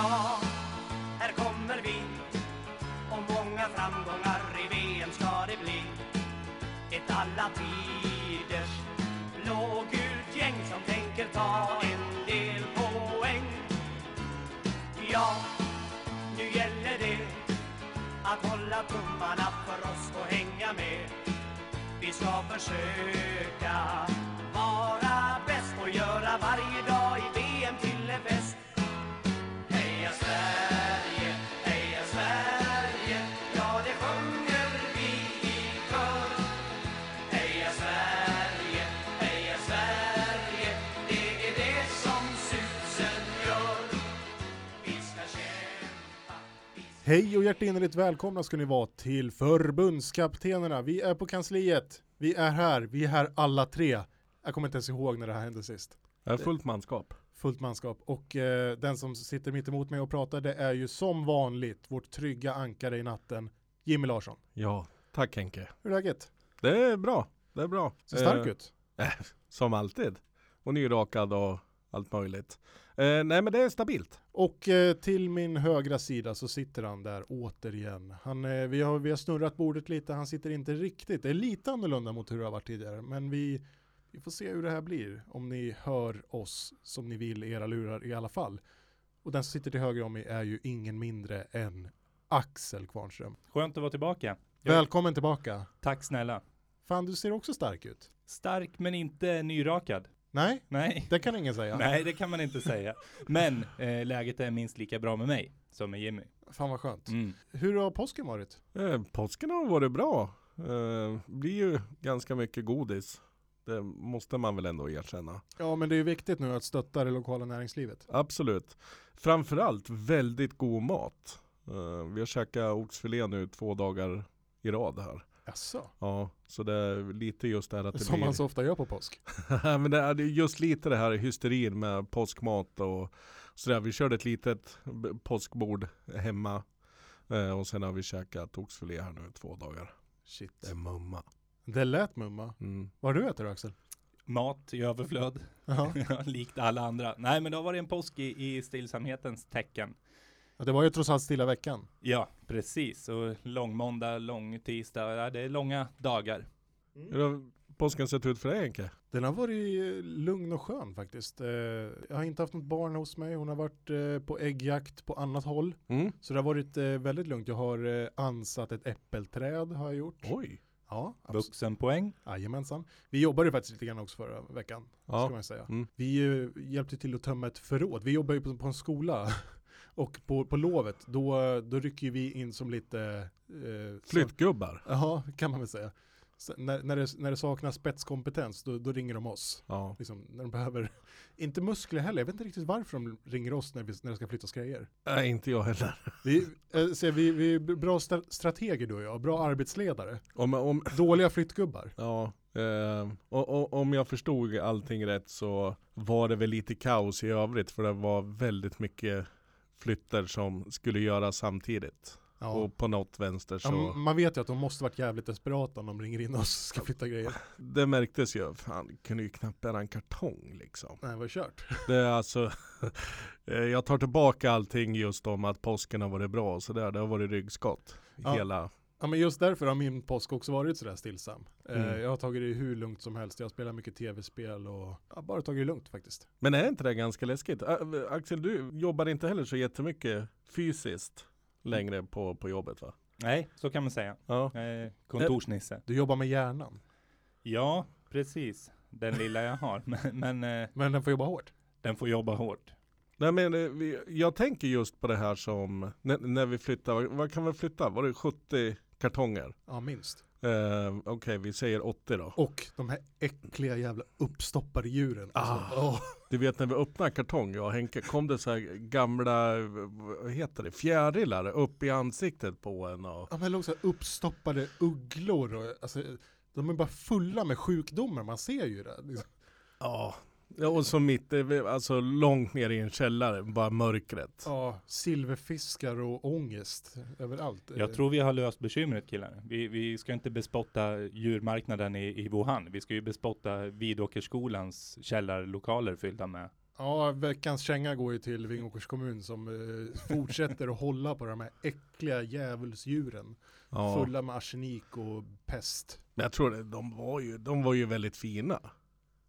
Ja, Hej och hjärtinnerligt välkomna ska ni vara till förbundskaptenerna. Vi är på kansliet. Vi är här. Vi är här alla tre. Jag kommer inte ens ihåg när det här hände sist. Det är fullt manskap. Fullt manskap. Och eh, den som sitter mitt emot mig och pratar det är ju som vanligt vårt trygga ankare i natten, Jimmy Larsson. Ja, tack Henke. Hur är läget? Det är bra. Det är bra. Ser stark Eh, ut. Som alltid. Och nyrakad och allt möjligt. Eh, nej men det är stabilt. Och eh, till min högra sida så sitter han där återigen. Han, eh, vi, har, vi har snurrat bordet lite, han sitter inte riktigt, det är lite annorlunda mot hur det har varit tidigare. Men vi, vi får se hur det här blir, om ni hör oss som ni vill i era lurar i alla fall. Och den som sitter till höger om mig är ju ingen mindre än Axel Kvarnström. Skönt att vara tillbaka. Välkommen tillbaka. Tack snälla. Fan, du ser också stark ut. Stark men inte nyrakad. Nej, Nej. det kan ingen säga. Nej, det kan man inte säga. Men eh, läget är minst lika bra med mig som med Jimmy. Fan vad skönt. Mm. Hur har påsken varit? Eh, påsken har varit bra. Eh, blir ju ganska mycket godis. Det måste man väl ändå erkänna. Ja, men det är ju viktigt nu att stötta det lokala näringslivet. Absolut. Framförallt väldigt god mat. Eh, vi har käkat oxfilé nu två dagar i rad här. Jaså? Ja, så det är lite just det här att det Som blir... man så ofta gör på påsk. men det är just lite det här hysterin med påskmat och sådär. Vi körde ett litet påskbord hemma. Eh, och sen har vi käkat oxfilé här nu i två dagar. Shit. Det är mumma. Det lät mumma. Mm. Vad har du ätit Axel? Mat i överflöd, likt alla andra. Nej, men det har varit en påsk i, i stillsamhetens tecken. Ja, det var ju trots allt stilla veckan. Ja, precis. Och lång måndag, lång tisdag. Ja, det är långa dagar. Hur har påsken sett ut för dig Henke? Den har varit eh, lugn och skön faktiskt. Eh, Jag har inte haft något barn hos mig. Hon har varit eh, på äggjakt på annat håll. Mm. Så det har varit väldigt lugnt. Jag har ansatt ett äppelträd har jag gjort. Oj. Ja. Vuxenpoäng. Jajamensan. Vi jobbade ju faktiskt lite grann också förra veckan. Ja. Ska man säga. Mm. Vi hjälpte till att tömma ett förråd. Vi jobbar ju på en skola. Och på, på lovet, då, då rycker vi in som lite... Eh, Flyttgubbar. Ja, kan man väl säga. Så när, när, det, när det saknas spetskompetens, då, då ringer de oss. Ja. Liksom, när de behöver, inte muskler heller, jag vet inte riktigt varför de ringer oss när, vi, när det ska flyttas grejer. Nej inte jag heller. Vi, äh, ser, vi, vi är bra strateger du och jag, bra arbetsledare. Om, om, Dåliga flyttgubbar. ja, eh, och, och, om jag förstod allting rätt så var det väl lite kaos i övrigt för det var väldigt mycket flyttar som skulle göras samtidigt. Ja. Och på något vänster så Ja, man vet ju att de måste varit jävligt desperata om de ringer in oss och ska flytta grejer. Det märktes ju, det kunde ju knappt bära en kartong liksom. Nej, vad kört. Det är alltså eh, Jag tar tillbaka allting just om att påsken har varit bra så där, det har varit ryggskott Ja. Hela Ja men just därför har min påsk också varit sådär stillsam. Eh, Mm. jag har tagit det hur lugnt som helst, jag har spelat mycket tv-spel och ja, bara tagit det lugnt faktiskt. Men är inte det ganska läskigt? Axel du jobbar inte heller så jättemycket fysiskt längre på, på jobbet va? Nej, så kan man säga. Ja. Kontorsnisse. Du jobbar med hjärnan, Ja, precis. Den lilla jag har. Men, men eh, men den får jobba hårt. den får jobba hårt. Nej men eh, jag tänker just på det här som när, när vi flyttar, vad, vad kan vi flytta? Var det 70 kartonger? Ja minst. Eh, Okej vi säger 80 då. Och de här äckliga jävla uppstoppade djuren. Ah. Alltså, åh. Du vet när vi öppnar kartong, jag och Henke, kom det så här gamla, vad heter det, fjärilar upp i ansiktet på en och Ja, men låg så här uppstoppade ugglor och alltså, de är bara fulla med sjukdomar, man ser ju det. Liksom. Ja, ja, och så mitt, eh, alltså långt ner i en källare, bara mörkret. Ja, silverfiskar och ångest överallt. Jag tror vi har löst bekymret killar. Vi, vi ska inte bespotta djurmarknaden i, i Wuhan. Vi ska ju bespotta Vidåkerskolans källarlokaler fyllda med Ja, veckans känga går ju till Vingåkers kommun som eh, fortsätter att hålla på de här äckliga djävulsdjuren. Ja. Fulla med arsenik och pest. Men jag tror det, de var ju, de var ju väldigt fina.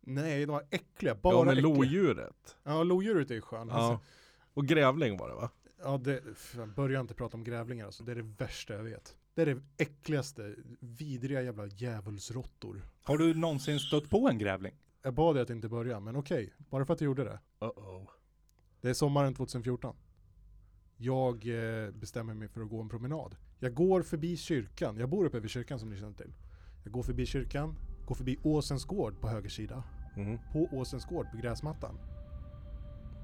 Nej, de var äckliga. Bara ja men äckliga. lodjuret. Ja, lodjuret är ju skön. Ja. Alltså, Och grävling var det va? ja, det, fan, börja inte prata om grävlingar alltså. Det är det värsta jag vet. Det är det äckligaste, vidriga jävla djävulsråttor. Har du någonsin stött på en grävling? Jag bad dig att inte börja, men okej. Bara för att jag gjorde det. Uh-oh. Det är sommaren 2014. Jag eh, bestämmer mig för att gå en promenad. Jag går förbi kyrkan. Jag bor uppe vid kyrkan som ni känner till. Jag går förbi kyrkan, går förbi Åsens gård på höger sida. Mhm. På Åsens gård på gräsmattan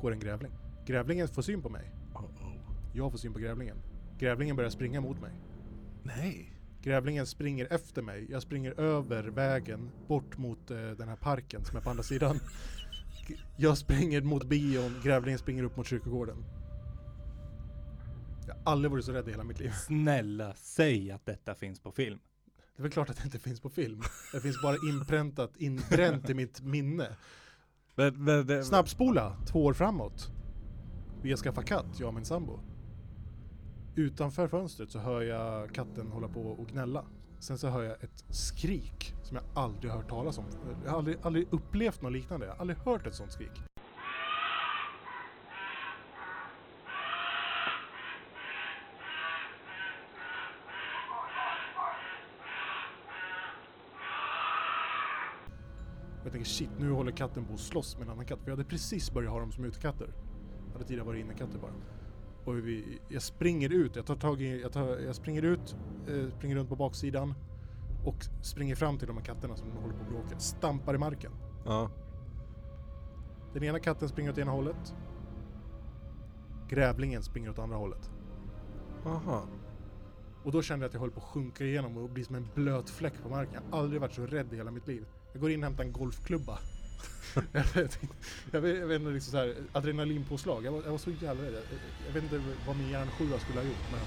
går en grävling. Grävlingen får syn på mig. Uh-oh. Jag får syn på grävlingen. Grävlingen börjar springa mot mig. Nej. Grävlingen springer efter mig. Jag springer över vägen bort mot eh, den här parken som är på andra sidan. Jag springer mot bion, grävlingen springer upp mot kyrkogården. Jag har aldrig varit så rädd i hela mitt liv. Snälla, säg att detta finns på film. Det är väl klart att det inte finns på film. Det finns bara inpräntat, inbränt i mitt minne. Men, men, det, Snabbspola, två år framåt. Vi har skaffat katt, jag och min sambo. Utanför fönstret så hör jag katten hålla på och gnälla. Sen så hör jag ett skrik som jag aldrig hört talas om. Jag har aldrig, aldrig upplevt något liknande. Jag har aldrig hört ett sånt skrik. Tänker shit, nu håller katten på att slåss med en annan katt. För jag hade precis börjat ha dem som utekatter. Hade tidigare varit innekatter bara. Och vi, jag springer ut, jag tar tag i, jag, tar, jag springer ut, eh, springer runt på baksidan och springer fram till de här katterna som håller på att bråka. Stampar i marken. ja. Den ena katten springer åt ena hållet. Grävlingen springer åt andra hållet. Aha. Och då kände jag att jag höll på att sjunka igenom och bli som en blöt fläck på marken. Jag har aldrig varit så rädd i hela mitt liv. Jag går in och hämtar en golfklubba. jag vet jag vet, jag vet inte liksom så här, adrenalinpåslag. Jag var, jag var så jävla rädd. Jag, jag vet inte vad min hjärnsjua skulle ha gjort men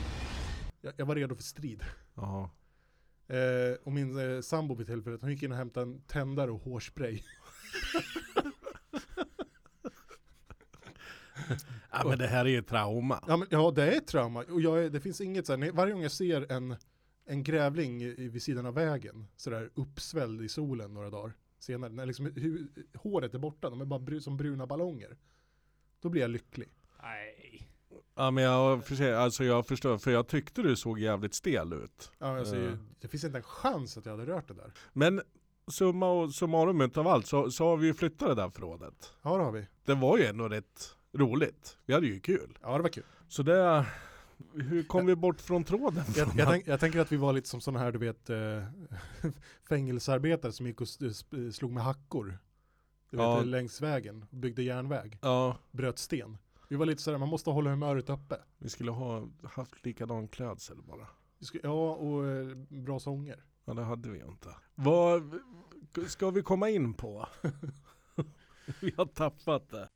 jag, jag var redo för strid. Ja. Eh, och min eh, sambo vid tillfället, hon gick in och hämtade en tändare och hårspray. ja men det här är ju trauma. Ja, men, ja det är ett trauma. Och jag är, det finns inget så här, när- varje gång jag ser en, en grävling i- vid sidan av vägen, sådär uppsvälld i solen några dagar senare, när liksom hu, håret är borta, de är bara bru, som bruna ballonger. Då blir jag lycklig. Nej. Ja men jag, förstår, alltså jag förstår, för jag tyckte du såg jävligt stel ut. Ja, alltså, Ja. Det finns inte en chans att jag hade rört det där. Men summa och summarum utav allt så, så har vi ju flyttat det där förrådet. Ja, det har vi. Det var ju ändå rätt roligt. Vi hade ju kul. Ja, det var kul. Så det, hur kom vi bort från tråden? Jag, jag, tänk, jag tänker att vi var lite som sådana här, du vet, eh, fängelsearbetare som gick och slog med hackor. Du vet, Ja. längs vägen, byggde järnväg, Ja, bröt sten. Vi var lite sådär, man måste hålla humöret uppe. vi skulle ha haft likadan klädsel bara. Ja, och eh, bra sånger. Ja det hade vi inte. Vad ska vi komma in på? vi har tappat det.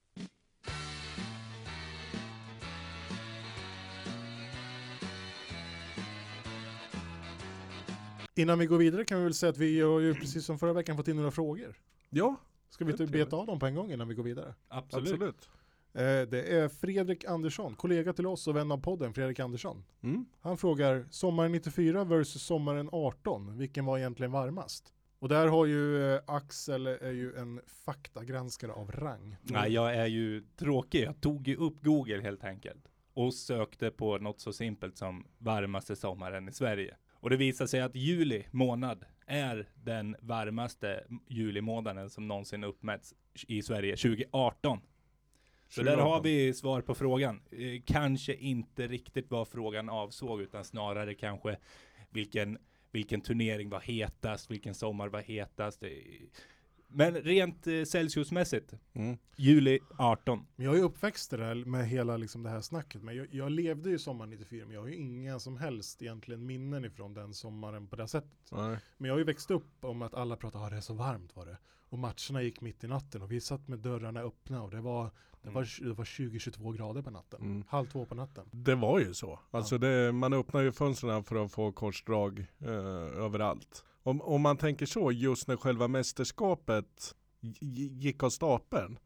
Innan vi går vidare kan vi väl säga att vi har ju precis som förra veckan fått in några frågor. Ja, Ska vi är inte beta av dem på en gång innan vi går vidare? Absolut. absolut. Eh, det är Fredrik Andersson, kollega till oss och vän av podden, Fredrik Andersson. Mm. Han frågar, sommaren 94 versus sommaren 18, vilken var egentligen varmast? Och där har ju eh, Axel är ju en faktagranskare av rang. Nej, jag är ju tråkig. Jag tog ju upp Google helt enkelt. Och sökte på något så simpelt som varmaste sommaren i Sverige. Och det visar sig att juli månad är den varmaste julimånaden som någonsin uppmätts i Sverige 2018. Så där har vi svar på frågan. Eh, kanske inte riktigt vad frågan avsåg utan snarare kanske vilken, vilken turnering var hetast, vilken sommar var hetast. Eh, men rent eh, Celsiusmässigt, Mm. juli 18. Men jag är uppväxt där med hela liksom det här snacket. Men jag, jag levde ju sommaren 94, men jag har ju inga som helst egentligen minnen ifrån den sommaren på det sättet. Nej. Men jag har ju växt upp om att alla pratar, ah, det är så varmt var det. Och matcherna gick mitt i natten och vi satt med dörrarna öppna och det var, det var, det var 20-22 grader på natten. Mm. Halv två på natten. Det var ju så. Alltså det, man öppnar ju fönstren för att få korsdrag eh, överallt. Om, om man tänker så, just när själva mästerskapet gick av stapeln.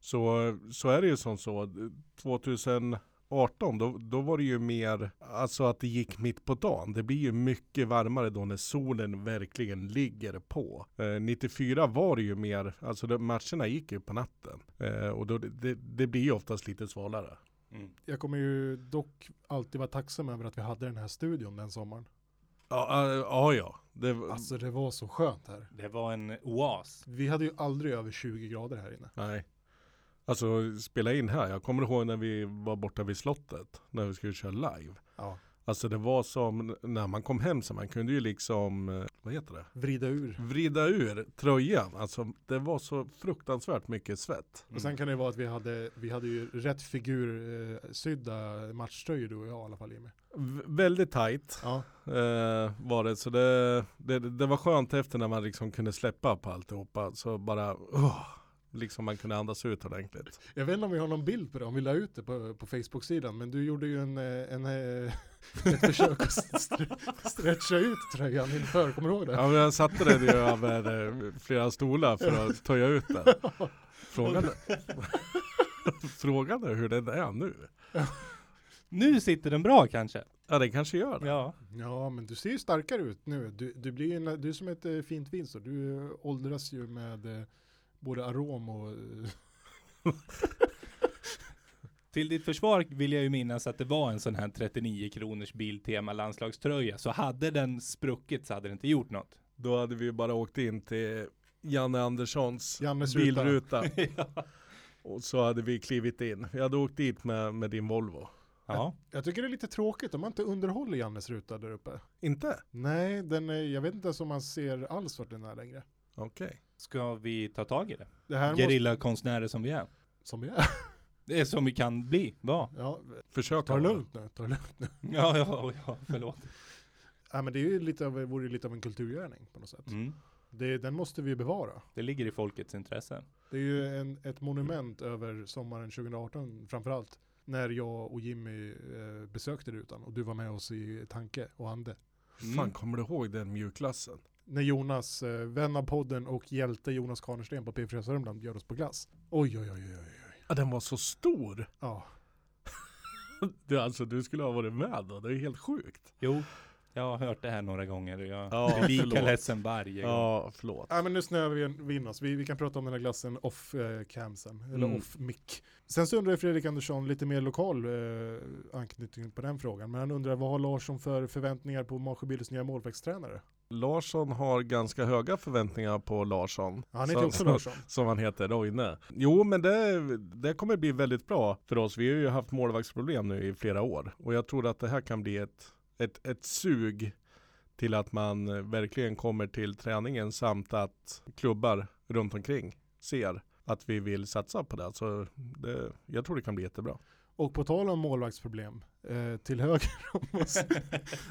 Så, så är det ju som så. 2018 då, då var det ju mer, alltså att det gick mitt på dagen. Det blir ju mycket varmare då när solen verkligen ligger på. Eh, 94 var det ju mer, alltså de, matcherna gick ju på natten. Eh, och då, det, det blir ju oftast lite svalare. Mm. Jag kommer ju dock alltid vara tacksam över att vi hade den här studion den sommaren. Ja, äh, ja, ja. Det, var- Alltså det var så skönt här. Det var en oas. Vi hade ju aldrig över 20 grader här inne. Nej. Alltså spela in här, jag kommer ihåg när vi var borta vid slottet, när vi skulle köra live. Ja. Alltså det var som, när man kom hem så man kunde ju liksom, eh, vad heter det? Vrida ur. Vrida ur tröjan. Alltså det var så fruktansvärt mycket svett. Mm. Och sen kan det vara att vi hade, vi hade ju rätt figur eh, matchtröjor du och jag i alla fall Jimmy. V- väldigt tajt Ja. eh, var det, så det, det, det var skönt efter när man liksom kunde släppa på alltihopa. Så bara, oh, liksom man kunde andas ut ordentligt. Jag vet inte om vi har någon bild på det, om vi la ut det på, på Facebook-sidan, men du gjorde ju en, eh, en, eh, ett försök att stre- stretcha ut tröjan inför, kommer du ihåg det? Ja men jag satte den ju över eh, flera stolar för att töja ut den. Frågan är, frågan är hur den är nu. Nu sitter den bra kanske? Ja det kanske gör det. Ja. Ja, men du ser ju starkare ut nu. Du, du blir ju en, du är som ett fint vin så du åldras ju med eh, både arom och eh, Till ditt försvar vill jag ju minnas att det var en sån här 39 kronors Biltema landslagströja. Så hade den spruckit så hade det inte gjort något. Då hade vi bara åkt in till Janne Anderssons Jannes ruta. bilruta. ja. Och så hade vi klivit in. Vi hade åkt dit med, med din Volvo. ja. Jag tycker det är lite tråkigt om man inte underhåller Jannes ruta där uppe. Inte? Nej, den är, jag vet inte ens om man ser alls vart den är längre. Okej. Ska vi ta tag i det? Det Gerillakonstnärer som vi är. som vi är. Det är som vi kan bli, va? Ja, Försök ta det lugnt nu, ta det lugnt nu. Ja, ja, ja, förlåt. Ja, men det är ju lite av, vore ju lite av en kulturgärning på något sätt. Mm. Det, den måste vi bevara. Det ligger i folkets intresse. Det är ju en, ett monument över sommaren 2018 framförallt. När jag och Jimmy eh, besökte rutan och du var med oss i tanke och ande. Mm. Fan kommer du ihåg den mjukglassen? När Jonas, eh, vän av podden och hjälte Jonas Kanersten på P4 Sörmland bjöd oss på glass. Oj, oj, oj, oj, oj. Ja den var så stor. Ja, Du, alltså du skulle ha varit med då, det är helt sjukt. Jo, jag har hört det här några gånger och jag Ja, är lika förlåt. ledsen varje gång. Ja, förlåt. Ja men nu snöar vi vi in oss. Vi, vi kan prata om den här glassen off eh, cam sen, eller Mm. off mic. Sen så undrar Fredrik Andersson lite mer lokal eh, anknytning på den frågan. Men han undrar vad har Larsson för förväntningar på Marsjöbildes nya målvaktstränare? Larsson har ganska höga förväntningar på Larsson. Han heter Så- också så- Larsson. Som han heter, Roine. Jo men det, det kommer bli väldigt bra för oss. Vi har ju haft målvaktsproblem nu i flera år. Och jag tror att det här kan bli ett, ett, ett sug till att man verkligen kommer till träningen samt att klubbar runt omkring ser att vi vill satsa på det. Så det, jag tror det kan bli jättebra. Och på tal om målvaktsproblem, eh, till höger om oss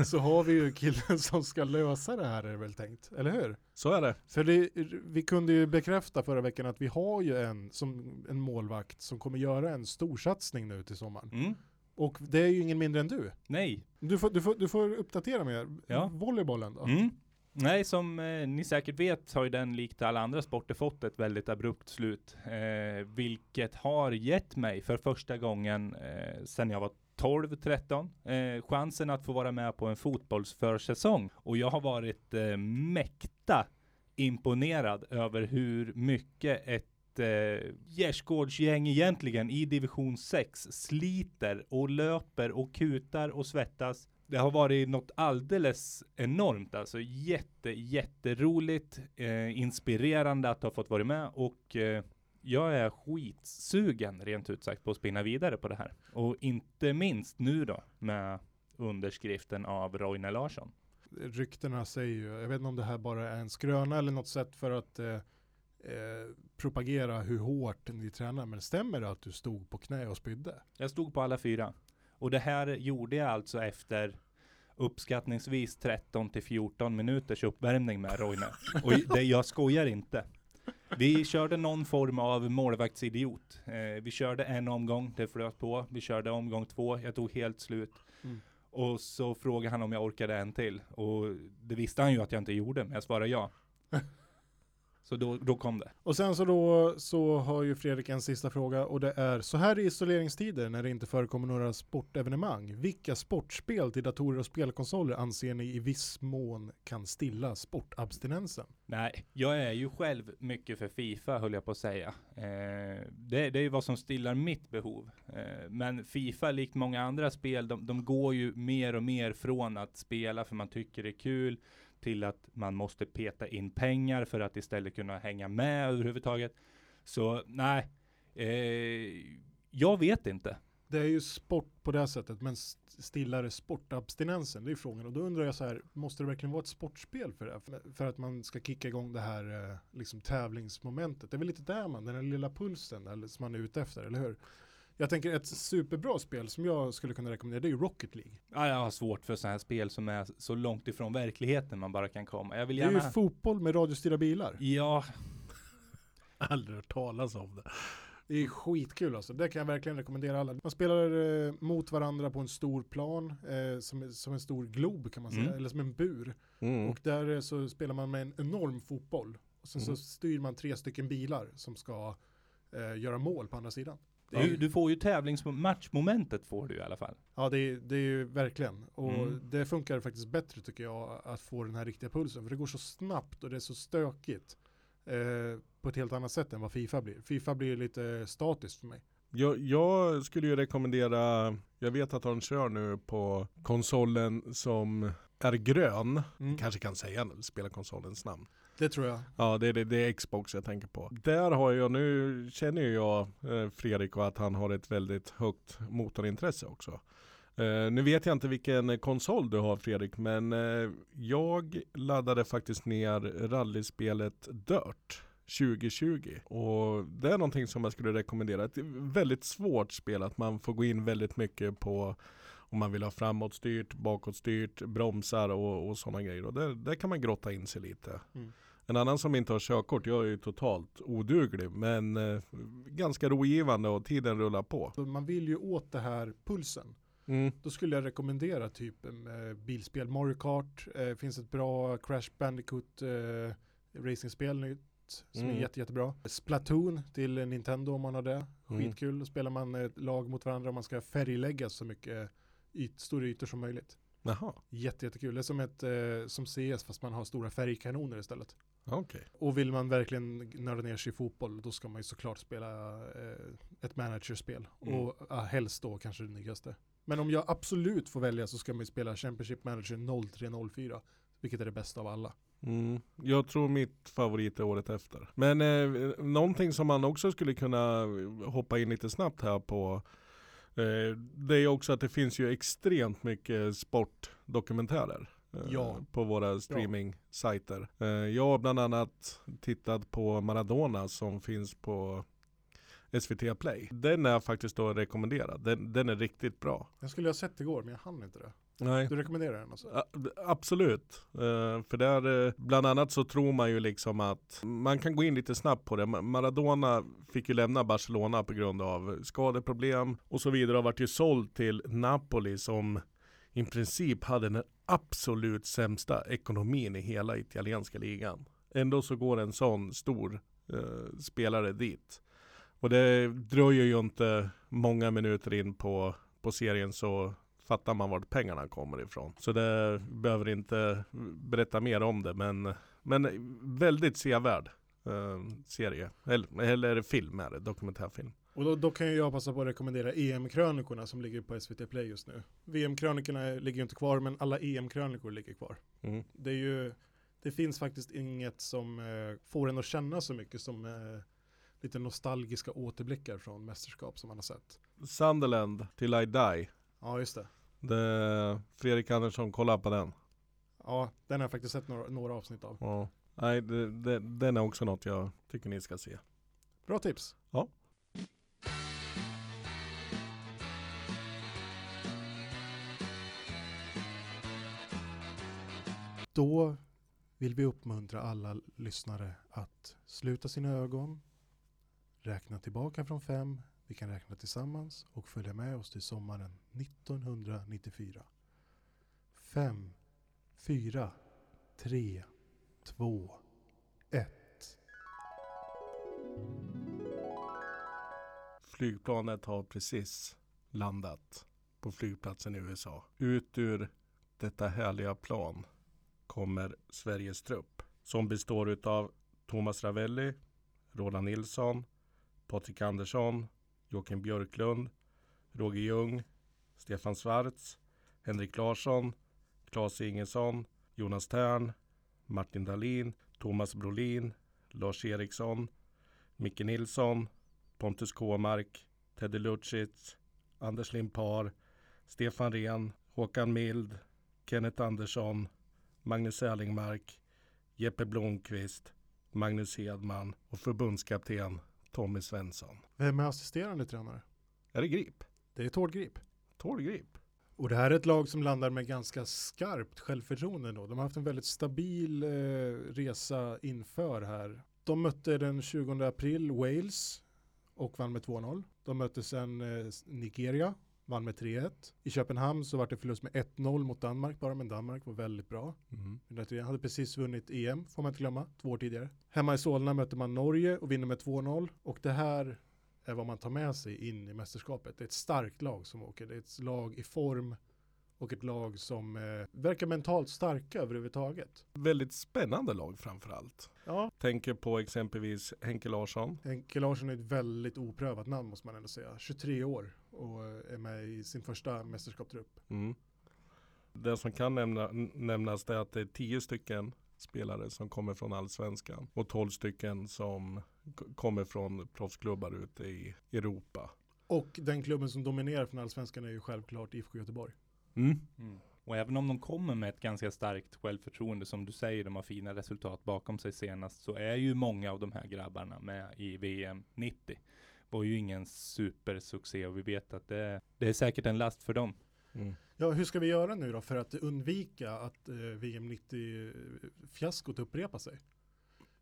så har vi ju killen som ska lösa det här är det väl tänkt, eller hur? Så är det. För det, vi kunde ju bekräfta förra veckan att vi har ju en, som, en målvakt som kommer göra en storsatsning nu till sommaren. Mm. Och det är ju ingen mindre än du. Nej. Du får, du får, du får uppdatera mig. Ja. Volleybollen då? Mm. Nej, som eh, ni säkert vet har ju den likt alla andra sporter fått ett väldigt abrupt slut. Eh, vilket har gett mig för första gången eh, sedan jag var 12-13 eh, chansen att få vara med på en fotbollsförsäsong. Och jag har varit eh, mäkta imponerad över hur mycket ett eh, gärdsgårdsgäng egentligen i division 6 sliter och löper och kutar och svettas. Det har varit något alldeles enormt alltså. Jätte, jätteroligt, eh, inspirerande att ha fått vara med och eh, jag är skitsugen rent ut sagt på att spinna vidare på det här. Och inte minst nu då med underskriften av Roine Larsson. Ryktena säger ju, jag vet inte om det här bara är en skröna eller något sätt för att eh, eh, propagera hur hårt ni tränar. Men stämmer det att du stod på knä och spydde? Jag stod på alla fyra. Och det här gjorde jag alltså efter uppskattningsvis 13 till 14 minuters uppvärmning med Roine. Och det, jag skojar inte. Vi körde någon form av målvaktsidiot. Eh, vi körde en omgång, det flöt på. Vi körde omgång två, jag tog helt slut. Mm. Och så frågade han om jag orkade en till. Och det visste han ju att jag inte gjorde, men jag svarade ja. Så då, då kom det. Och sen så då så har ju Fredrik en sista fråga och det är så här i isoleringstider när det inte förekommer några sportevenemang. Vilka sportspel till datorer och spelkonsoler anser ni i viss mån kan stilla sportabstinensen? Nej, jag är ju själv mycket för Fifa höll jag på att säga. Eh, det, det är ju vad som stillar mitt behov. Eh, men Fifa, likt många andra spel, de, de går ju mer och mer från att spela för man tycker det är kul till att man måste peta in pengar för att istället kunna hänga med överhuvudtaget. Så nej, eh, jag vet inte. Det är ju sport på det sättet, men stillare stillar sportabstinensen? Det är frågan. Och då undrar jag så här, måste det verkligen vara ett sportspel för det? För, för att man ska kicka igång det här eh, liksom tävlingsmomentet. Det är väl lite där man, den här lilla pulsen där, som man är ute efter, eller hur? Jag tänker ett superbra spel som jag skulle kunna rekommendera, det är ju Rocket League. Ja, jag har svårt för sådana här spel som är så långt ifrån verkligheten man bara kan komma. Jag vill Det är gärna... ju fotboll med radiostyrda bilar. ja, Aldrig hört talas om det. Det är skitkul alltså. Det kan jag verkligen rekommendera alla. Man spelar eh, mot varandra på en stor plan, eh, som, som en stor glob kan man säga, Mm. eller som en bur. Mm. Och där eh, så spelar man med en enorm fotboll. Och sen Mm. så styr man tre stycken bilar som ska eh, göra mål på andra sidan. Du, ju, du får ju tävlingsmatchmomentet får du i alla fall. ja, det är, det är ju verkligen. Och Mm. det funkar faktiskt bättre tycker jag att få den här riktiga pulsen. För det går så snabbt och det är så stökigt. Eh, på ett helt annat sätt än vad Fifa blir. Fifa blir lite statiskt för mig. Jag, jag skulle ju rekommendera, jag vet att han kör nu på konsolen som är grön. Mm. Kanske kan säga spelarkonsolens namn. Det tror jag. Ja, det är, det, det är Xbox jag tänker på. Där har jag, nu känner ju jag eh, Fredrik och att han har ett väldigt högt motorintresse också. Eh, nu vet jag inte vilken konsol du har Fredrik, men eh, jag laddade faktiskt ner rallyspelet Dirt 2020. Och det är någonting som jag skulle rekommendera. Ett väldigt svårt spel, att man får gå in väldigt mycket på om man vill ha framåtstyrt, bakåtstyrt, bromsar och, och sådana grejer. Och där, där kan man grotta in sig lite. Mm. En annan som inte har körkort, jag är ju totalt oduglig, men eh, ganska rogivande och tiden rullar på. Man vill ju åt det här pulsen. Mm. Då skulle jag rekommendera typ eh, bilspel. Mario Kart, eh, finns ett bra Crash Bandicoot eh, racingspel nytt som Mm. är jätte, jättebra. Splatoon till Nintendo om man har det. Mm. Skitkul. Då spelar man ett lag mot varandra och man ska färglägga så mycket yt, stora ytor som möjligt. Jaha, Jätte, jättekul. Det är som, ett, eh, som CS fast man har stora färgkanoner istället. Okej. Och vill man verkligen nörda ner sig i fotboll då ska man ju såklart spela eh, ett managerspel. Mm. Och ja, helst då kanske det nyaste. Men om jag absolut får välja så ska man ju spela Championship Manager 0304. Vilket är det bästa av alla. Mm. Jag tror mitt favorit är året efter. Men eh, någonting som man också skulle kunna hoppa in lite snabbt här på eh, Det är också att det finns ju extremt mycket sportdokumentärer. Eh, Ja. På våra streaming-sajter. Eh, jag har bland annat tittat på Maradona som finns på SVT Play. Den är faktiskt då rekommenderad. Den, den är riktigt bra. Jag skulle ha sett igår men jag hann inte det. Nej. Du rekommenderar den alltså? Ja, Absolut. Eh, för där, eh, bland annat så tror man ju liksom att man kan gå in lite snabbt på det. Ma- Maradona fick ju lämna Barcelona på grund av skadeproblem och så vidare. Har varit ju såld till Napoli som i princip hade den absolut sämsta ekonomin i hela italienska ligan. Ändå så går en sån stor eh, spelare dit. Och det dröjer ju inte många minuter in på, på serien så fattar man vart pengarna kommer ifrån. Så det behöver inte berätta mer om det men, men väldigt sevärd eh, serie. Eller, eller film är det, dokumentärfilm. Och då, då kan jag passa på att rekommendera EM-krönikorna som ligger på SVT Play just nu. VM-krönikorna ligger ju inte kvar men alla EM-krönikor ligger kvar. Mm. Det är ju, det finns faktiskt inget som eh, får en att känna så mycket som eh, lite nostalgiska återblickar från mästerskap som man har sett. Sunderland till I Die. Ja, just det. det Fredrik Andersson, kolla på den. Ja, den har jag faktiskt sett några, några avsnitt av. Ja. Nej, det, det, den är också något jag tycker ni ska se. Bra tips. Ja. Då vill vi uppmuntra alla lyssnare att sluta sina ögon, räkna tillbaka från fem, vi kan räkna tillsammans och följa med oss till sommaren 1994. Fem, fyra, tre, två, ett. Flygplanet har precis landat på flygplatsen i USA. Ut ur detta härliga plan kommer Sveriges trupp som består av Thomas Ravelli, Roland Nilsson, Patrik Andersson, Joakim Björklund, Roger Ljung, Stefan Schwarz, Henrik Larsson, Claes Ingesson, Jonas Tern, Martin Dahlin, Thomas Brolin, Lars Eriksson, Micke Nilsson, Pontus Kåmark, Teddy Lucic, Anders Limpar, Stefan Rehn, Håkan Mild, Kenneth Andersson, Magnus Erlingmark, Jeppe Blomqvist, Magnus Hedman och förbundskapten Tommy Svensson. Vem är assisterande tränare? Är det Grip? Det är Tord Grip. Tord Grip? Och det här är ett lag som landar med ganska skarpt självförtroende då. De har haft en väldigt stabil eh, resa inför här. De mötte den 20 april Wales och vann med 2-0. De mötte sen eh, Nigeria, med 3-1. I Köpenhamn så var det förlust med 1-0 mot Danmark bara, men Danmark var väldigt bra. Mm. United hade precis vunnit EM, får man inte glömma, två år tidigare. Hemma i Solna möter man Norge och vinner med 2-0. Och det här är vad man tar med sig in i mästerskapet. Det är ett starkt lag som åker. Det är ett lag i form och ett lag som eh, verkar mentalt starka överhuvudtaget. Väldigt spännande lag framförallt. Ja, Tänker på exempelvis Henke Larsson. Henke Larsson är ett väldigt oprövat namn måste man ändå säga. 23 år och eh, är med i sin första mästerskapstrupp. Mm. Det som kan nämna, nämnas är att det är tio stycken spelare som kommer från allsvenskan och 12 stycken som kommer från proffsklubbar ute i Europa. Och den klubben som dominerar från allsvenskan är ju självklart IFK Göteborg. Mm. Och även om de kommer med ett ganska starkt självförtroende, som du säger, de har fina resultat bakom sig senast, så är ju många av de här grabbarna med i VM 90. Var ju ingen supersuccé och vi vet att det, det är säkert en last för dem. Mm. Ja, hur ska vi göra nu då för att undvika att eh, VM 90-fiaskot upprepar sig?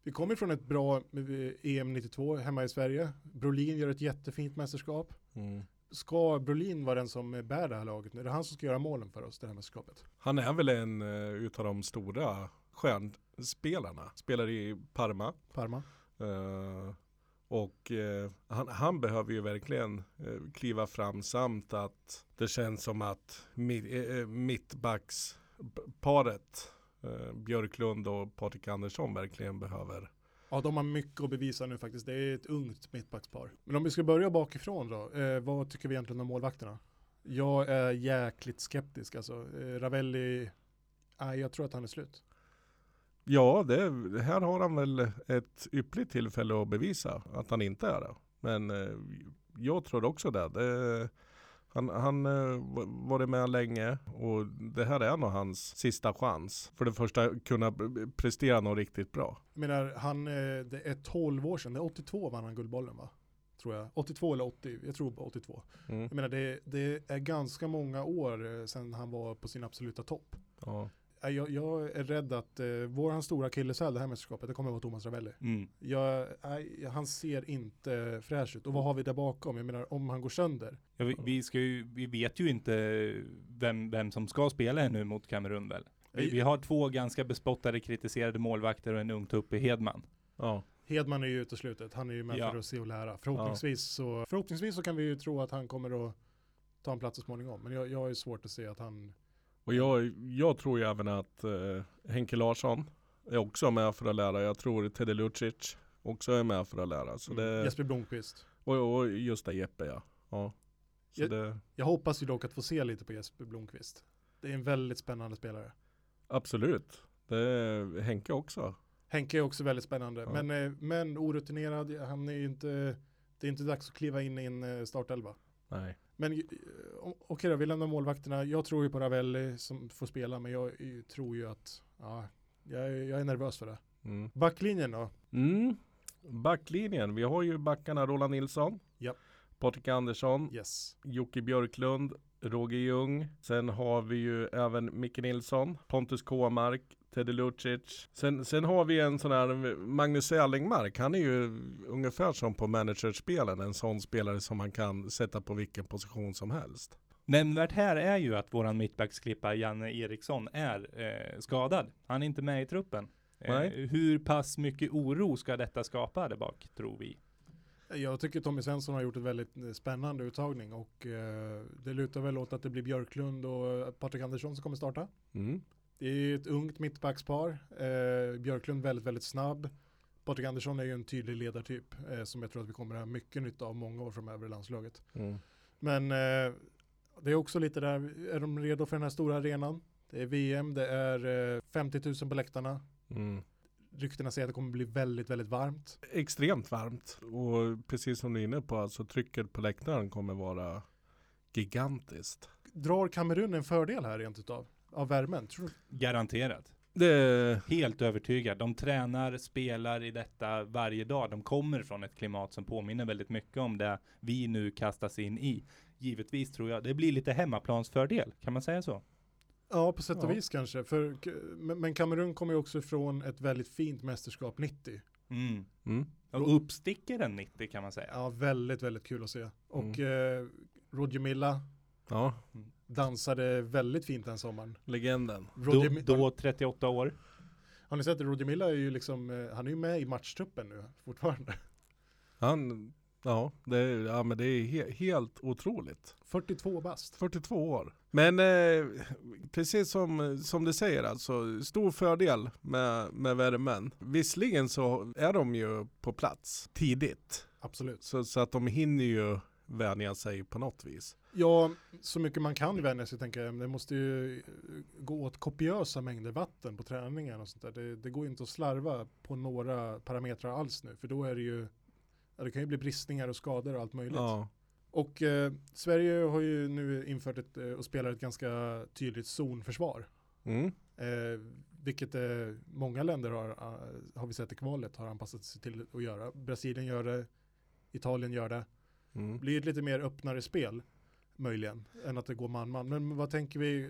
Vi kommer från ett bra eh, EM 92 hemma i Sverige. Brolin gör ett jättefint mästerskap. Mm. Ska Brolin vara den som eh, bär det här laget nu? Är det han som ska göra målen för oss, det här mästerskapet? Han är väl en uh, utav de stora stjärnspelarna. Spelar i Parma. Parma? Eh, och eh, han, han behöver ju verkligen eh, kliva fram samt att det känns som att mi, eh, eh, mittbacksparet eh, Björklund och Patrik Andersson verkligen behöver. Ja, de har mycket att bevisa nu faktiskt. Det är ett ungt mittbackspar. Men om vi ska börja bakifrån då. Eh, vad tycker vi egentligen om målvakterna? Jag är jäkligt skeptisk alltså. Eh, Ravelli, nej jag tror att han är slut. Ja, det, här har han väl ett yppligt tillfälle att bevisa att han inte är det. Men eh, jag tror också det. det han han eh, varit med länge och det här är nog hans sista chans. För det första kunna prestera något riktigt bra. Jag menar, han, eh, det är 12 år sedan, det är 82 vann han Guldbollen va? Tror jag. 82 eller 80, jag tror på 82. Mm. Jag menar, det, det är ganska många år sedan han var på sin absoluta topp. Ja. Eh, Jag, jag är rädd att eh, vår hans stora akilleshäl det här mästerskapet, det kommer att vara Thomas Ravelli. Mm. Jag, nej, han ser inte fräsch ut. Och vad har vi där bakom? Jag menar, om han går sönder. Ja, vi, vi, ska ju, vi vet ju inte vem, vem som ska spela ännu mot Kamerun väl? Vi, vi har två ganska bespottade, kritiserade målvakter och en ung tupp i Hedman. ja. Hedman är ju ute slutet. Han är ju med Ja. för att se och lära. Förhoppningsvis, så, förhoppningsvis så kan vi ju tro att han kommer att ta en plats så småningom. Men jag, jag har ju svårt att se att han... Och jag, jag tror ju även att eh, Henke Larsson är också med för att lära. Jag tror Teddy Lucic också är med för att lära. Så Mm, det, Jesper Blomqvist. och, och just det Jeppe ja. ja. Jag- det, Jag hoppas ju dock att få se lite på Jesper Blomqvist. Det är en väldigt spännande spelare. absolut. Det är Henke också. Henke är också väldigt spännande. Ja. Men, eh, men orutinerad, han är ju inte... Det är inte dags att kliva in i en eh, startelva. Nej. Men okej då, vi lämnar målvakterna. Jag tror ju på Ravelli som får spela, men jag tror ju att, ja, jag, är- jag är nervös för det. Mm. Backlinjen då? Mm. Backlinjen. Vi har ju backarna Roland Nilsson. Ja. Patrik Andersson. Yes. Jocke Björklund. Roger Ljung. Sen har vi ju även Micke Nilsson. Pontus Kåmark. Teddy Lucic. Sen, sen har vi en sån här Magnus Erlingmark. Han är ju ungefär som på managerspelen. En sån spelare som man kan sätta på vilken position som helst. Nämnvärt här är ju att våran mittbacksklippa Janne Eriksson är eh, skadad. Han är inte med i truppen. Eh, hur pass mycket oro ska detta skapa där bak, tror vi? Jag tycker Tommy Svensson har gjort ett väldigt eh, spännande uttagning och eh, det lutar väl åt att det blir Björklund och Patrik Andersson som kommer starta. Mm. Det är ett ungt mittbackspar. Eh, Björklund väldigt, väldigt snabb. Patrik Andersson är ju en tydlig ledartyp eh, som jag tror att vi kommer att ha mycket nytta av många år framöver i landslaget. Mm. Men eh, det är också lite där, är de redo för den här stora arenan? Det är VM, det är eh, 50 000 på läktarna. Mm. Ryktena säger att det kommer bli väldigt, väldigt varmt. Extremt varmt och precis som du är inne på, alltså trycket på läktaren kommer vara gigantiskt. Drar Kamerun en fördel här rent utav? Av värmen? Tror du? Garanterat. Det, Helt övertygad. De tränar, spelar i detta varje dag. De kommer från ett klimat som påminner väldigt mycket om det vi nu kastas in i. Givetvis tror jag det blir lite hemmaplansfördel. Kan man säga så? Ja, på sätt och Ja. vis kanske. För, men Kamerun kommer ju också ifrån ett väldigt fint mästerskap 90. Mm. mm. Och uppstickaren 90 kan man säga. Ja, väldigt, väldigt kul att se. Och Mm. eh, Roger Milla Ja, dansade väldigt fint den sommaren. legenden. Roger, Då, då 38 år. Har ni sett? Roger Milla är ju liksom, eh, han är ju med i matchtruppen nu fortfarande. Han, ja, det, är- ja men det är he, helt otroligt. 42 bast. 42 år. Men eh, precis som, som du säger alltså, stor fördel med, med värmen. Visserligen så är de ju på plats tidigt. Absolut. Så, så att de hinner ju vänja sig på något vis. Ja, så mycket man kan vänja sig tänker jag. Det måste ju eh, gå åt kopiösa mängder vatten på träningen och sånt där. Det, det går ju inte att slarva på några parametrar alls nu. För då är det ju, det kan ju bli bristningar och skador och allt möjligt. Ja, Och eh, Sverige har ju nu infört ett, eh, och spelar ett ganska tydligt zonförsvar. mm. Eh, vilket eh, många länder har, eh, har vi sett i kvalet, har anpassat sig till att göra. Brasilien gör det, Italien gör det. Mm. blir ett lite mer öppnare spel, möjligen, än att det går man-man. Men vad tänker vi?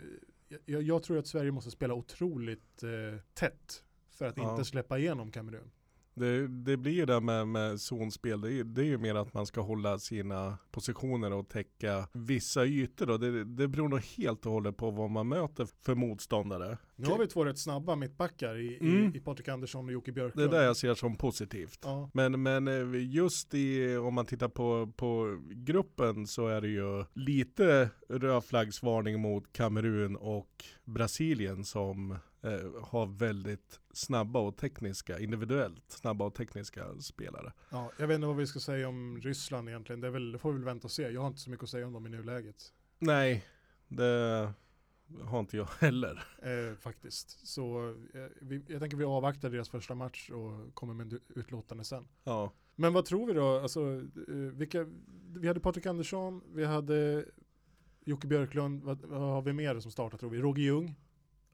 Jag, jag tror att Sverige måste spela otroligt eh, tätt för att Ja. inte släppa igenom Kamerun. Det, det blir ju det med, med zonspel, det är, det är ju mer att man ska hålla sina positioner och täcka vissa ytor. Då. Det, det beror nog helt och hållet på vad man möter för motståndare. Nu har vi två rätt snabba mittbackar i, Mm. i, i Patrik Andersson och Jocke Det är Björklund. det jag ser som positivt. Ja, Men, men eh, just i, om man tittar på, på gruppen så är det ju lite rödflaggsvarning mot Kamerun och Brasilien som eh, har väldigt snabba och tekniska, individuellt snabba och tekniska spelare. ja, jag vet inte vad vi ska säga om Ryssland egentligen. Det, väl, det får vi väl vänta och se. Jag har inte så mycket att säga om dem i nuläget. Nej, det har inte jag heller. Eh, faktiskt. Så eh, vi, jag tänker vi avvaktar deras första match och kommer med utlåtande sen. Ja, Men vad tror vi då? Alltså, eh, vilka, vi hade Patrik Andersson, vi hade Jocke Björklund, vad, vad har vi mer som startar tror vi? Roger Ljung?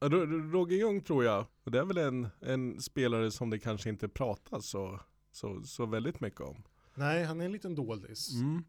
Ro- Roger Ljung tror jag, och det är väl en, en spelare som det kanske inte pratas så, så, så väldigt mycket om. Nej, han är en liten doldis. Mm.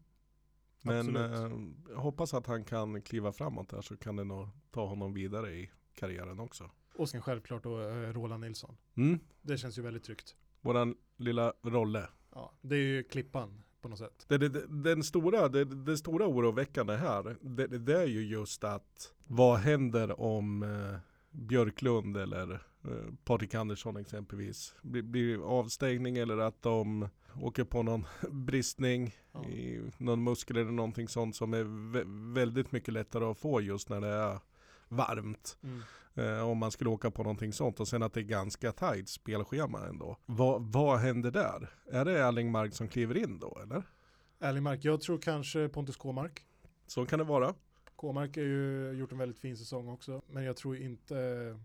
Men eh, jag hoppas att han kan kliva framåt där så kan det nog ta honom vidare i karriären också. Och sen självklart då eh, Roland Nilsson. Mm. Det känns ju väldigt tryggt. Våran lilla Rolle. Ja, det är ju klippan på något sätt. Det, det, den stora, det, det stora oroväckande här, det, det är ju just att vad händer om eh, Björklund eller eh, Patrik Andersson exempelvis blir, blir avstängning eller att de åker på någon bristning Ja. i någon muskel eller någonting sånt som är vä- väldigt mycket lättare att få just när det är varmt. Mm. Eh, om man skulle åka på någonting sånt och sen att det är ganska tajt spelschema ändå. Vad, vad händer där? Är det Erling Mark som kliver in då eller? Ärlig Mark, jag tror kanske Pontus Kåmark. Så kan det vara. Kåmark har ju gjort en väldigt fin säsong också. Men jag tror inte,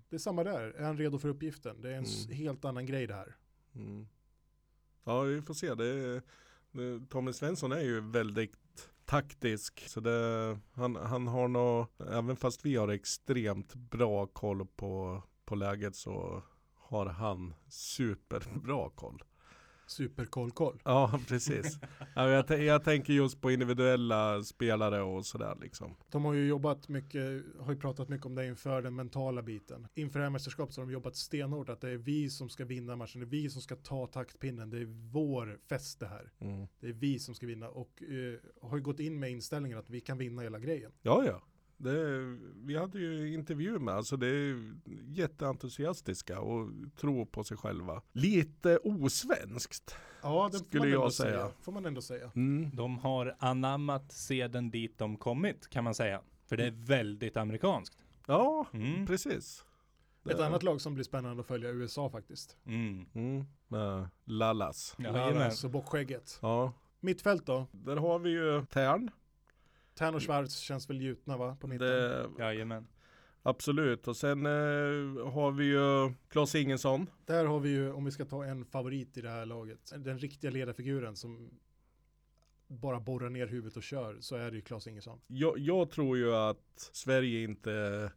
det är samma där. Är han redo för uppgiften? Det är en Mm. helt annan grej det här. Mm. Ja, vi får se. Det, det, Tommy Svensson är ju väldigt taktisk. Så det, han, han har nog, även fast vi har extremt bra koll på, på läget så har han superbra koll. Superkoll-koll. Ja, precis. ja, jag, jag tänker just på individuella spelare och sådär liksom. De har ju jobbat mycket, har ju pratat mycket om det inför den mentala biten. Inför det här mästerskapet så har de jobbat stenhårt att det är vi som ska vinna matchen, det är vi som ska ta taktpinnen, det är vår fest det här. Mm. Det är vi som ska vinna och eh, har ju gått in med inställningen att vi kan vinna hela grejen. Ja, ja. Det, vi hade ju intervju med, alltså det är jätteentusiastiska och tror på sig själva. Lite osvenskt. Ja, det Skulle får man jag säga. säga. Får man ändå säga. Mm. De har anammat seden dit de kommit kan man säga. För det är väldigt amerikanskt. Ja, Mm. precis. Ett Det- annat lag som blir spännande att följa USA faktiskt. Mm. Mm. Med Lallas. Jajamän. Laras och bockskägget. Ja, Mittfält då? där har vi ju Tern. Tern och Schwarz känns väl gjutna va? På mitten. Det, Jajamän. absolut. Och sen eh, har vi ju Klas Ingesson. Där har vi ju, om vi ska ta en favorit i det här laget, den riktiga ledarfiguren som bara borrar ner huvudet och kör, så är det ju Klas Ingesson. Jag, jag tror ju att Sverige inte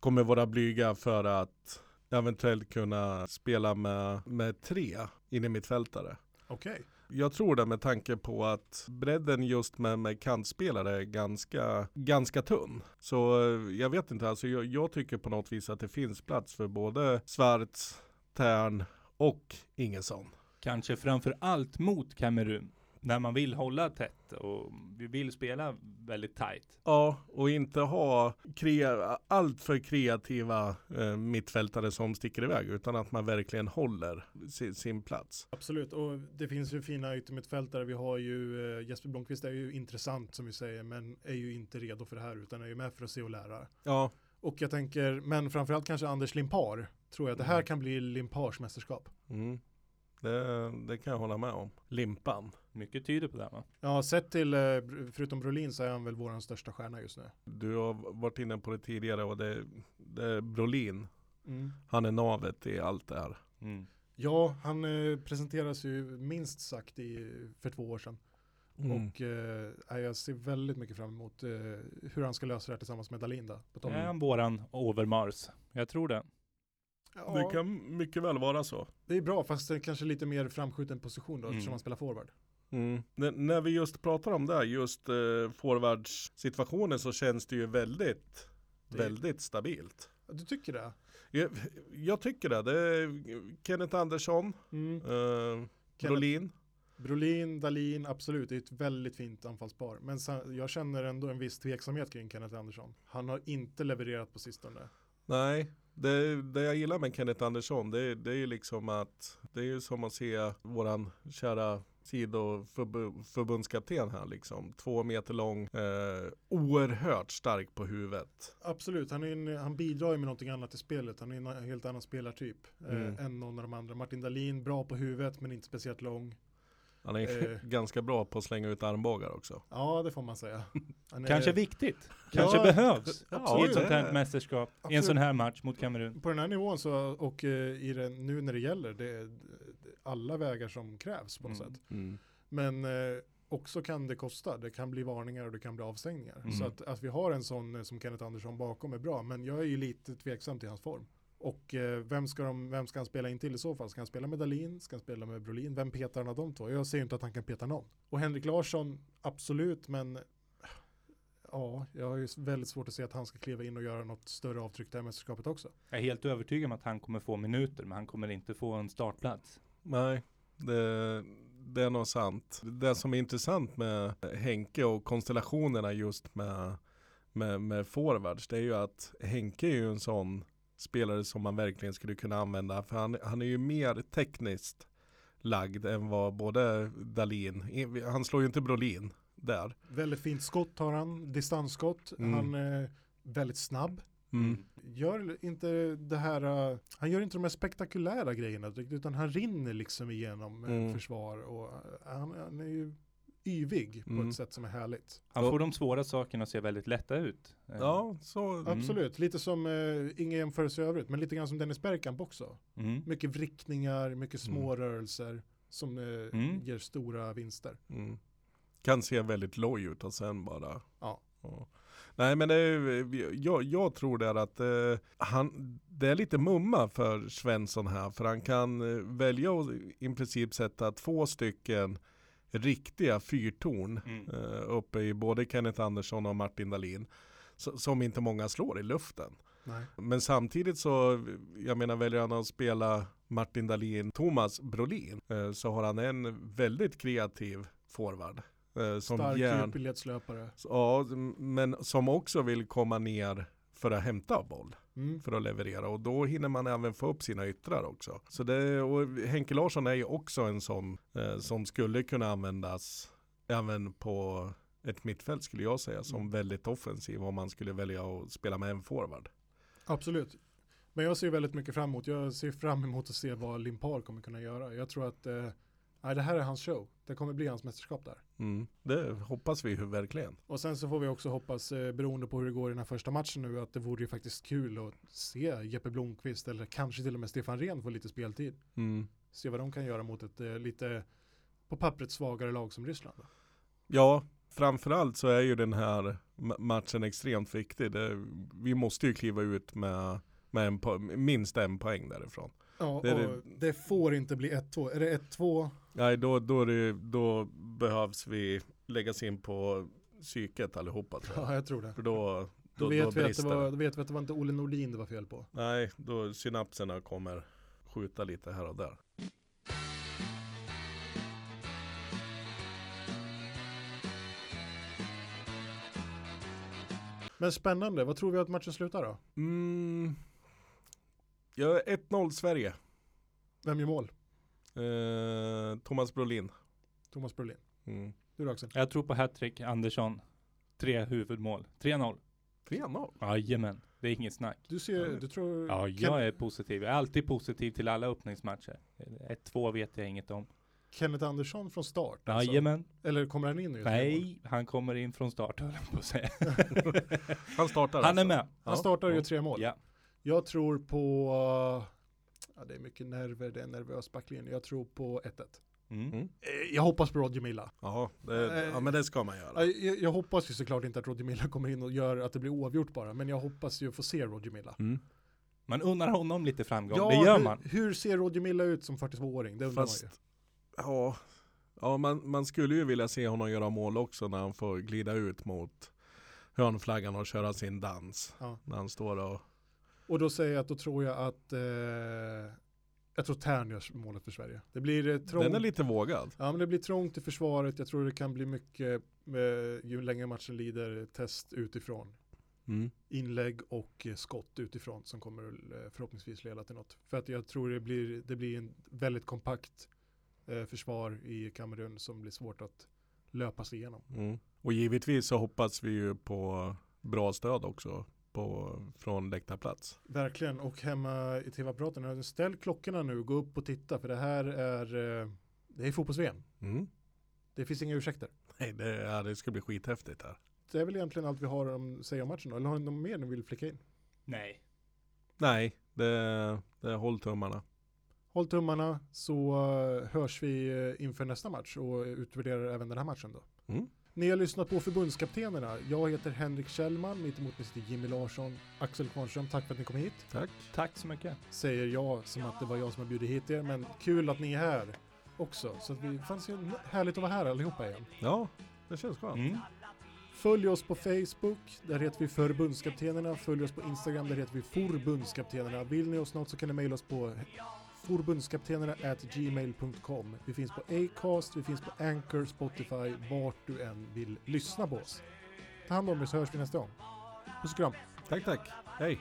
kommer vara blyga för att eventuellt kunna spela med, med tre in i mittfältare. Okej. Jag tror det med tanke på att bredden just med, med kantspelare är ganska, ganska tunn. Så eh, jag vet inte, alltså jag, jag tycker på något vis att det finns plats för både Svarts, Tern och Ingesson. Kanske framför allt mot Kamerun. När man vill hålla tätt och vi vill spela väldigt tajt. Ja, och inte ha krea, allt för kreativa eh, mittfältare som sticker iväg utan att man verkligen håller sin, sin plats. Absolut, och det finns ju fina yttermittfältare. Vi har ju eh, Jesper Blomqvist är ju intressant som vi säger, men är ju inte redo för det här utan är ju med för att se och lära. Ja, Och jag tänker, men framförallt kanske Anders Limpar, tror jag att det här Mm. kan bli Limpars mästerskap. mm. Det, det kan jag hålla med om. Limpan. Mycket tyder på det va? Ja, sett till, eh, förutom Brolin så är han väl vår största stjärna just nu. Du har varit inne på det tidigare och det, det är Brolin. Mm. Han är navet i allt det här. Mm. Ja, han eh, presenteras ju minst sagt i, för två år sedan. Mm. Och eh, jag ser väldigt mycket fram emot eh, hur han ska lösa det här tillsammans med Dalin då, på topp. Är han våran Overmars? Jag tror det. Ja, Det kan mycket väl vara så. det är bra, fast det är kanske lite mer framskjuten position då, Mm. eftersom han spelar forward. Mm. När vi just pratar om det, just eh, forwardssituationen så känns det ju väldigt, Det- väldigt stabilt. Du tycker det? Jag, jag tycker det. Det är Kenneth Andersson, Mm. eh, Brolin. Brolin, Dalin, absolut, det är ett väldigt fint anfallspar. Men jag känner ändå en viss tveksamhet kring Kenneth Andersson. Han har inte levererat på sistone. Nej, det, det jag gillar med Kenneth Andersson det, det är ju liksom att det är ju som att se våran kära sidoförbundskapten här liksom. Två meter lång, eh, oerhört stark på huvudet. Absolut, han, är en, han bidrar ju med någonting annat i spelet. Han är en helt annan spelartyp Mm. eh, än någon av de andra. Martin Dalin, bra på huvudet men inte speciellt lång. Han är Eh. ganska bra på att slänga ut armbågar också. Ja, det får man säga. Är- Kanske viktigt. Kanske Ja, behövs. absolut. I ett sånt här mästerskap. I en Absolut. sån här match mot Kamerun. På den här nivån så, och eh, i den, nu när det gäller, det är alla vägar som krävs på något Mm. sätt. Mm. Men eh, också kan det kosta. Det kan bli varningar och det kan bli avstängningar. Mm. Så att, att vi har en sån eh, som Kenneth Andersson bakom är bra. Men jag är ju lite tveksam till hans form. Och eh, vem, ska de, vem ska han spela in till i så fall? Ska han spela med Dalin? Ska han spela med Brolin? Vem petar han av de två? Jag ser ju inte att han kan peta någon. Och Henrik Larsson, absolut, men ja, jag har ju väldigt svårt att se att han ska kliva in och göra något större avtryck det här mästerskapet också. Jag är helt övertygad om att han kommer få minuter, men han kommer inte få en startplats. Nej, det, det är nog sant. Det som är intressant med Henke och konstellationerna just med, med, med forwards, det är ju att Henke är ju en sån spelare som man verkligen skulle kunna använda. För han, han är ju mer tekniskt lagd än vad både Dalin, han slår ju inte Brolin där. Väldigt fint skott har han, distansskott. Mm. Han är väldigt snabb. Mm. Gör inte det här, han gör inte de här spektakulära grejerna utan han rinner liksom igenom eh, Mm. försvar och uh, han, han är ju yvig på Mm. ett sätt som är härligt. Han Ja. får de svåra sakerna att se väldigt lätta ut. Eh, Ja, så Mm. Absolut, lite som, uh, ingen jämförelse i övrigt, men lite grann som Dennis Bergkamp också. Mm. Mycket vrickningar, mycket små rörelser som uh, Mm. ger stora vinster. Mm. Kan se väldigt loj ut och sen bara. Ja. Nej men det är, jag, jag tror det är att eh, han, det är lite mumma för Svensson här. För han kan eh, välja att i princip sätta två stycken riktiga fyrtorn Mm. eh, uppe i både Kenneth Andersson och Martin Dahlin. Som inte många slår i luften. Nej. Men samtidigt så, jag menar väljer han att spela Martin Dahlin, Thomas Brolin, eh, så har han en väldigt kreativ forward. Eh, som Stark djupledslöpare. ja, men som också vill komma ner för att hämta boll. Mm. för att leverera och då hinner man även få upp sina yttrar också. Så det, och Henke Larsson är ju också en sån eh, som skulle kunna användas även på ett mittfält skulle jag säga som Mm. väldigt offensiv om man skulle välja att spela med en forward. Absolut. Men jag ser väldigt mycket fram emot, jag ser fram emot att se vad Limpar kommer kunna göra. Jag tror att eh, nej, det här är hans show. Det kommer bli hans mästerskap där. Mm. Det hoppas vi verkligen. Och sen så får vi också hoppas, eh, beroende på hur det går i den här första matchen nu, att det vore ju faktiskt kul att se Jeppe Blomqvist eller kanske till och med Stefan Rehn få lite speltid. Mm. Se vad de kan göra mot ett eh, lite på pappret svagare lag som Ryssland. Då. Ja, framförallt så är ju den här ma- matchen extremt viktig. Det, vi måste ju kliva ut med, med en, minst en poäng därifrån. Ja, Det och det får inte bli 1-2. Är det 1-2? Nej, då, då, det, då behövs vi läggas in på psyket allihopa tror jag. Ja, jag tror det. För då, Då, då, vet, då vi att det var, då vet vi att det var inte Olle Nordin det var fel på. Nej, då synapserna kommer skjuta lite här och där. Men spännande, vad tror vi att matchen slutar då? Mm. Ja, 1-0 Sverige. Vem gör mål? Eh, Thomas Brolin. Thomas Brolin. Mm. Du då Axel? Jag tror på hattrick, Andersson. Tre huvudmål. 3-0. 3-0. Jajamän. Det är inget snack. Du ser, du tror... Ja, Ken- jag är positiv. Jag är alltid positiv till alla öppningsmatcher. 1-2 vet jag inget om. Kenneth Andersson från start? alltså? Jajamän. Eller kommer han in? Nej, han kommer in från start höll jag på att säga. Han startar Han är alltså. med. Han Ja. startar ju Ja. tre mål. Ja. Jag tror på... Ja, det är mycket nerver, det är en nervös backlinje. Jag tror på 1-1. Mm. Mm. Eh, Jag hoppas på Roger Milla. Jaha, det, Eh, ja men det ska man göra. Ja, Jag, jag hoppas ju såklart inte att Roger Milla kommer in och gör att det blir oavgjort bara. Men jag hoppas ju få se Roger Milla. Mm. Man unnar honom lite framgång. det gör hur, man. Hur ser Roger Milla ut som 42-åring? Det undrar Fast, man ju. ja, ja man, man skulle ju vilja se honom göra mål också när han får glida ut mot hörnflaggan och köra sin dans. Ja. När han står och Och då säger jag att då tror jag att eh, jag tror Tern gör målet för Sverige. Det blir eh, trångt. Den är lite vågad. Ja men det blir trångt i försvaret. Jag tror det kan bli mycket, eh, ju längre matchen lider, test utifrån. Mm. Inlägg och eh, skott utifrån som kommer eh, förhoppningsvis leda till något. För att jag tror det blir, det blir en väldigt kompakt eh, försvar i Kamerun som blir svårt att löpa sig igenom. Mm. Och givetvis så hoppas vi ju på bra stöd också på, från läktarplats. Verkligen, och hemma i tv-apparaten, ställ klockorna nu, gå upp och titta för det här är, eh, det är fotbolls-VM. Mm. Det finns inga ursäkter. Nej, det, ja, det ska bli skithäftigt här. Det är väl egentligen allt vi har att säga om matchen då. Eller har ni något mer ni vill flika in? Nej. Nej, det, det håll tummarna. Håll tummarna så eh, hörs vi eh, inför nästa match och utvärderar även den här matchen då. Mm. Ni har lyssnat på förbundskaptenerna. Jag heter Henrik Kjellman, mitt emot mig sitter Jimmy Larsson, Axel Kvarnström. Tack för att ni kom hit. Tack. Tack så mycket. Säger jag som att det var jag som har bjudit hit er, men kul att ni är här också. Så att vi, fanns ju härligt att vara här allihopa igen. Ja, det känns skönt. Mm. Följ oss på Facebook, där heter vi Förbundskaptenerna. Följ oss på Instagram, där heter vi Forbundskaptenerna. Vill ni oss något så kan ni mejla oss på forbundskaptenerna gmail.com. Vi finns på Acast, vi finns på Anchor, Spotify, vart du än vill lyssna på oss. Ta hand om er så hörs vi nästa gång. Puss och kram. Tack, tack. Hej.